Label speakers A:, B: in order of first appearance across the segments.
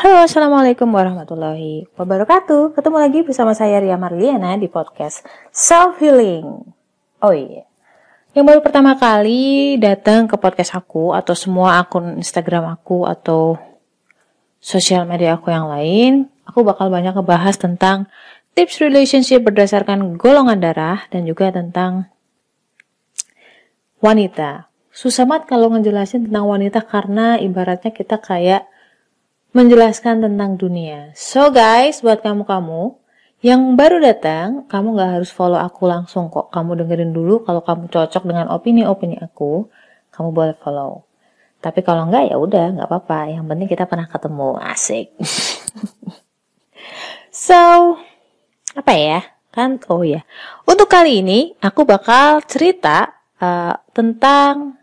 A: Halo, Assalamualaikum warahmatullahi wabarakatuh. Ketemu lagi bersama saya Ria Marliana di podcast Self Healing. Oh iya, yang baru pertama kali datang ke podcast aku atau semua akun Instagram aku atau sosial media aku yang lain, aku bakal banyak ngebahas tentang tips relationship berdasarkan golongan darah dan juga tentang wanita. Susah banget kalau ngejelasin tentang wanita karena ibaratnya kita kayak menjelaskan tentang dunia. So guys, buat kamu-kamu yang baru datang, kamu gak harus follow aku langsung kok. Kamu dengerin dulu kalau kamu cocok dengan opini-opini aku, kamu boleh follow. Tapi kalau enggak ya udah, nggak apa-apa. Yang penting kita pernah ketemu, asik. so, apa ya? Kan, oh ya. Untuk kali ini, aku bakal cerita uh, tentang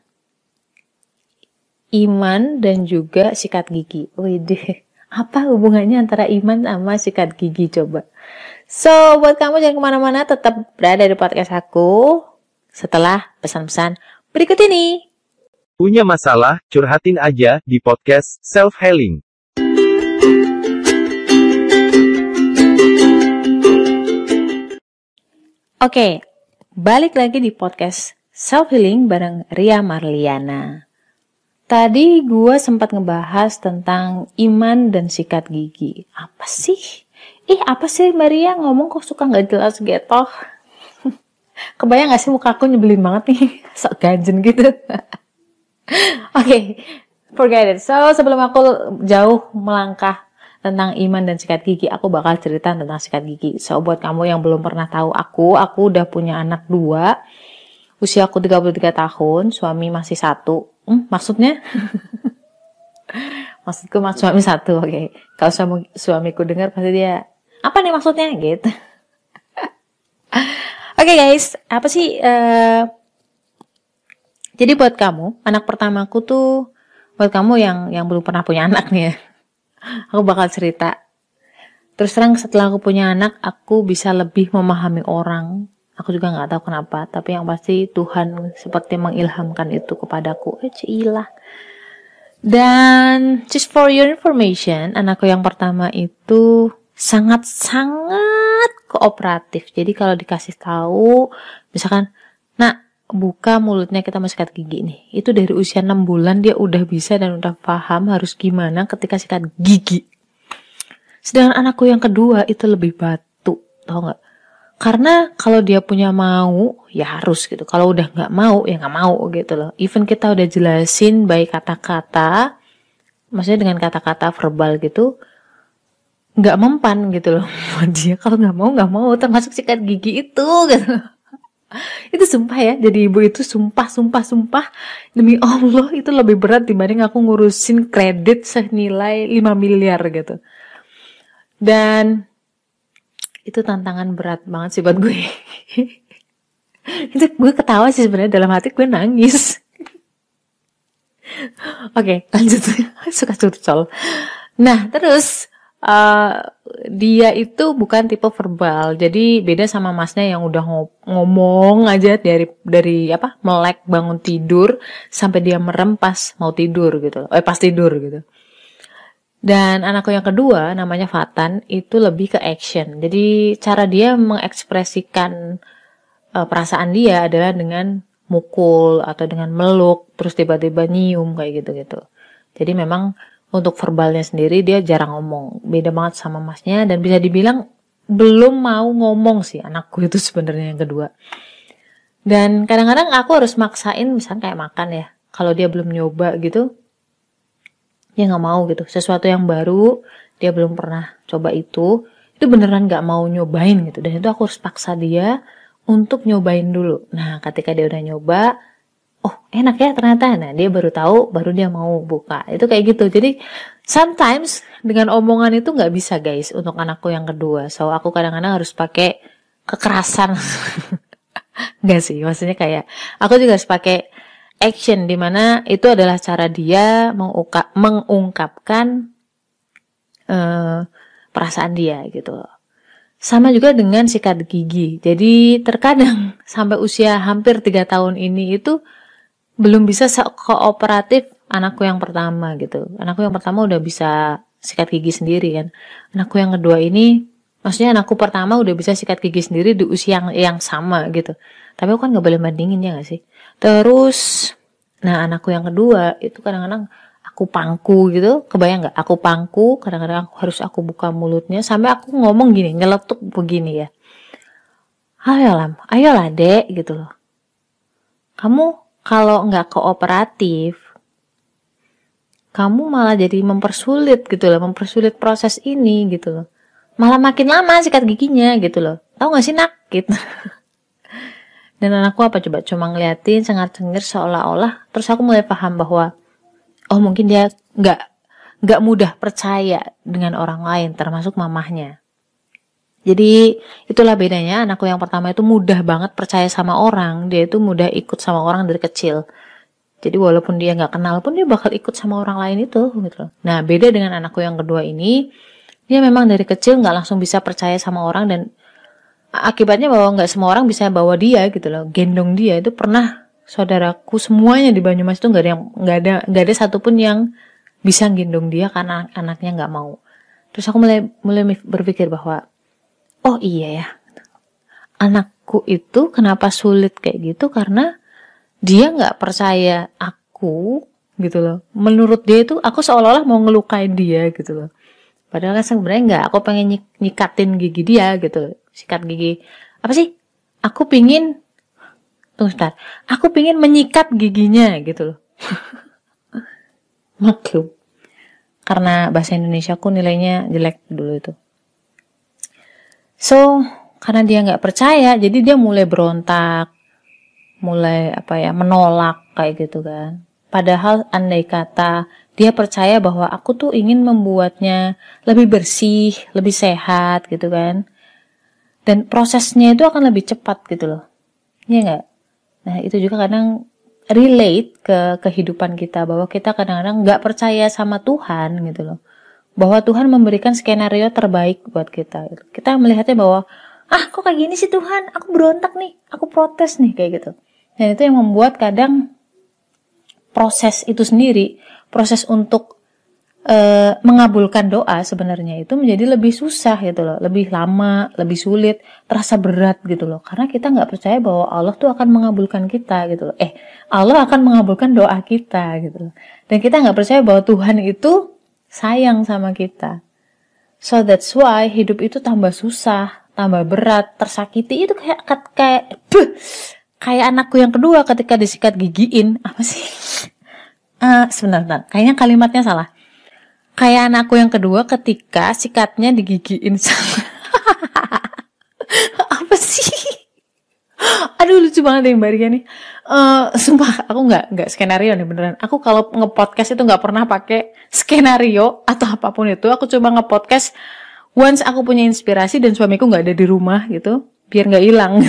A: iman dan juga sikat gigi. Wih, apa hubungannya antara iman sama sikat gigi coba? So, buat kamu jangan ke mana-mana, tetap berada di podcast aku setelah pesan-pesan berikut ini.
B: Punya masalah, curhatin aja di podcast Self Healing.
A: Oke, balik lagi di podcast Self Healing bareng Ria Marliana. Tadi gue sempat ngebahas tentang iman dan sikat gigi. Apa sih? Ih, apa sih Maria ngomong kok suka nggak jelas gitu? Kebayang gak sih muka aku nyebelin banget nih? Sok ganjen gitu. Oke, okay, forget it. So, sebelum aku jauh melangkah tentang iman dan sikat gigi, aku bakal cerita tentang sikat gigi. So, buat kamu yang belum pernah tahu aku, aku udah punya anak dua. Usia aku 33 tahun, suami masih satu Hmm, maksudnya? Maksudku mak suami satu, oke. Okay. Kalau suami, suamiku dengar pasti dia, apa nih maksudnya? Gitu. oke okay, guys, apa sih? Uh, jadi buat kamu, anak pertamaku tuh, buat kamu yang yang belum pernah punya anak nih ya, aku bakal cerita. Terus terang setelah aku punya anak, aku bisa lebih memahami orang, Aku juga nggak tahu kenapa, tapi yang pasti Tuhan seperti mengilhamkan itu kepadaku. Eh, cilah. Dan just for your information, anakku yang pertama itu sangat-sangat kooperatif. Jadi kalau dikasih tahu, misalkan, nak buka mulutnya kita mau sikat gigi nih. Itu dari usia 6 bulan dia udah bisa dan udah paham harus gimana ketika sikat gigi. Sedangkan anakku yang kedua itu lebih batu, tau nggak? Karena kalau dia punya mau, ya harus gitu. Kalau udah nggak mau, ya nggak mau gitu loh. Even kita udah jelasin baik kata-kata, maksudnya dengan kata-kata verbal gitu, nggak mempan gitu loh dia. Kalau nggak mau, nggak mau. Termasuk sikat gigi itu gitu. itu sumpah ya, jadi ibu itu sumpah, sumpah, sumpah. Demi Allah itu lebih berat dibanding aku ngurusin kredit senilai 5 miliar gitu. Dan itu tantangan berat banget sih buat gue. Itu gue ketawa sih sebenarnya dalam hati gue nangis. Oke okay, lanjut. Suka curcol. Nah terus uh, dia itu bukan tipe verbal. Jadi beda sama masnya yang udah ngomong aja dari dari apa melek bangun tidur sampai dia merem pas mau tidur gitu eh pas tidur gitu dan anakku yang kedua namanya Fatan itu lebih ke action. Jadi cara dia mengekspresikan uh, perasaan dia adalah dengan mukul atau dengan meluk terus tiba-tiba nyium kayak gitu-gitu. Jadi memang untuk verbalnya sendiri dia jarang ngomong. Beda banget sama masnya dan bisa dibilang belum mau ngomong sih anakku itu sebenarnya yang kedua. Dan kadang-kadang aku harus maksain misalnya kayak makan ya. Kalau dia belum nyoba gitu, dia nggak mau gitu. Sesuatu yang baru dia belum pernah coba itu itu beneran nggak mau nyobain gitu. Dan itu aku harus paksa dia untuk nyobain dulu. Nah ketika dia udah nyoba oh enak ya ternyata. Nah dia baru tahu baru dia mau buka. Itu kayak gitu. Jadi sometimes dengan omongan itu nggak bisa guys untuk anakku yang kedua. So aku kadang-kadang harus pakai kekerasan. Enggak sih, maksudnya kayak aku juga harus pakai action di mana itu adalah cara dia mengungkap, mengungkapkan uh, perasaan dia gitu. Sama juga dengan sikat gigi. Jadi terkadang sampai usia hampir tiga tahun ini itu belum bisa kooperatif anakku yang pertama gitu. Anakku yang pertama udah bisa sikat gigi sendiri kan. Anakku yang kedua ini, maksudnya anakku pertama udah bisa sikat gigi sendiri di usia yang, yang sama gitu. Tapi aku kan nggak boleh bandingin ya gak sih. Terus, nah anakku yang kedua itu kadang-kadang aku pangku gitu, kebayang nggak? Aku pangku, kadang-kadang aku harus aku buka mulutnya sampai aku ngomong gini, ngeletuk begini ya. Ayo lam, ayolah dek gitu loh. Kamu kalau nggak kooperatif, kamu malah jadi mempersulit gitu loh, mempersulit proses ini gitu loh. Malah makin lama sikat giginya gitu loh. Tahu gak sih nak? Gitu. Dan anakku apa coba cuma ngeliatin sangat cengir seolah-olah terus aku mulai paham bahwa oh mungkin dia nggak nggak mudah percaya dengan orang lain termasuk mamahnya. Jadi itulah bedanya anakku yang pertama itu mudah banget percaya sama orang, dia itu mudah ikut sama orang dari kecil. Jadi walaupun dia nggak kenal pun dia bakal ikut sama orang lain itu gitu. Nah beda dengan anakku yang kedua ini, dia memang dari kecil nggak langsung bisa percaya sama orang dan akibatnya bahwa nggak semua orang bisa bawa dia gitu loh, gendong dia. Itu pernah saudaraku semuanya di Banyumas itu nggak ada nggak ada nggak ada satupun yang bisa gendong dia karena anaknya nggak mau. Terus aku mulai mulai berpikir bahwa oh iya ya anakku itu kenapa sulit kayak gitu? Karena dia nggak percaya aku gitu loh. Menurut dia itu aku seolah-olah mau ngelukain dia gitu loh padahal kan sebenarnya nggak aku pengen nyik nyikatin gigi dia gitu. Sikat gigi. Apa sih? Aku pingin tunggu sebentar. Aku pingin menyikat giginya gitu loh. Maklum karena bahasa Indonesia aku nilainya jelek dulu itu. So karena dia nggak percaya jadi dia mulai berontak mulai apa ya menolak kayak gitu kan. Padahal andai kata dia percaya bahwa aku tuh ingin membuatnya lebih bersih, lebih sehat gitu kan. Dan prosesnya itu akan lebih cepat gitu loh. Iya nggak? Nah itu juga kadang relate ke kehidupan kita bahwa kita kadang-kadang nggak percaya sama Tuhan gitu loh. Bahwa Tuhan memberikan skenario terbaik buat kita. Kita melihatnya bahwa ah kok kayak gini sih Tuhan, aku berontak nih, aku protes nih kayak gitu. Dan itu yang membuat kadang proses itu sendiri, proses untuk e, mengabulkan doa sebenarnya itu menjadi lebih susah gitu loh, lebih lama, lebih sulit, terasa berat gitu loh. Karena kita nggak percaya bahwa Allah tuh akan mengabulkan kita gitu loh. Eh, Allah akan mengabulkan doa kita gitu loh. Dan kita nggak percaya bahwa Tuhan itu sayang sama kita. So that's why hidup itu tambah susah, tambah berat, tersakiti itu kayak kayak buh, kayak anakku yang kedua ketika disikat gigiin apa sih uh, sebentar, kayaknya kalimatnya salah. Kayak anakku yang kedua ketika sikatnya digigiin sama apa sih? Aduh lucu banget yang Maria nih. Uh, sumpah aku nggak nggak skenario nih beneran. Aku kalau ngepodcast itu nggak pernah pakai skenario atau apa pun itu. Aku coba ngepodcast once aku punya inspirasi dan suamiku nggak ada di rumah gitu biar nggak hilang.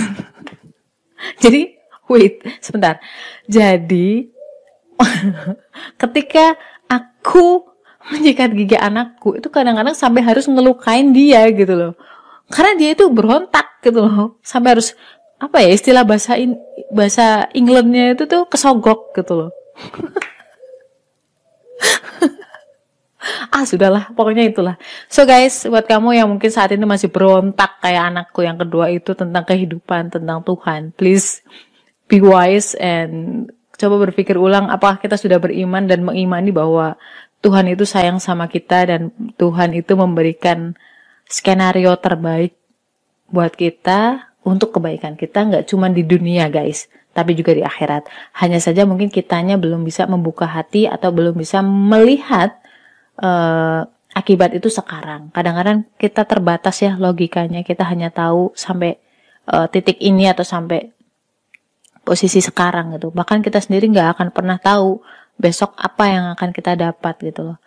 A: Jadi, wait, sebentar. Jadi, ketika aku menyikat gigi anakku, itu kadang-kadang sampai harus ngelukain dia gitu loh. Karena dia itu berontak gitu loh. Sampai harus, apa ya, istilah bahasa in, bahasa Englandnya itu tuh kesogok gitu loh. ah sudahlah pokoknya itulah so guys buat kamu yang mungkin saat ini masih berontak kayak anakku yang kedua itu tentang kehidupan tentang Tuhan please be wise and coba berpikir ulang apakah kita sudah beriman dan mengimani bahwa Tuhan itu sayang sama kita dan Tuhan itu memberikan skenario terbaik buat kita untuk kebaikan kita nggak cuma di dunia guys tapi juga di akhirat hanya saja mungkin kitanya belum bisa membuka hati atau belum bisa melihat uh, akibat itu sekarang. Kadang-kadang kita terbatas ya logikanya, kita hanya tahu sampai uh, titik ini atau sampai posisi sekarang gitu. Bahkan kita sendiri nggak akan pernah tahu besok apa yang akan kita dapat gitu loh.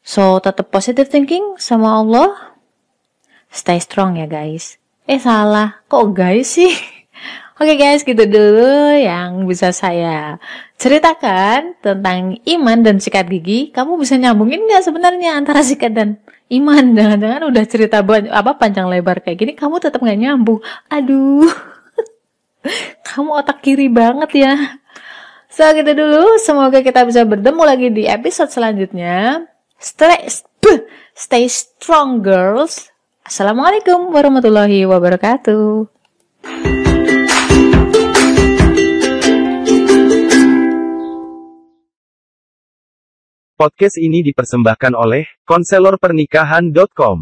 A: So tetap positive thinking sama Allah. Stay strong ya guys. Eh salah, kok guys sih? Oke okay guys, gitu dulu yang bisa saya ceritakan tentang iman dan sikat gigi. Kamu bisa nyambungin nggak sebenarnya antara sikat dan iman? Jangan-jangan udah cerita banyak, apa panjang lebar kayak gini, kamu tetap nggak nyambung. Aduh, Kamu otak kiri banget ya. So, gitu dulu. Semoga kita bisa bertemu lagi di episode selanjutnya. Stay, stay strong, girls. Assalamualaikum warahmatullahi wabarakatuh.
B: Podcast ini dipersembahkan oleh konselorpernikahan.com.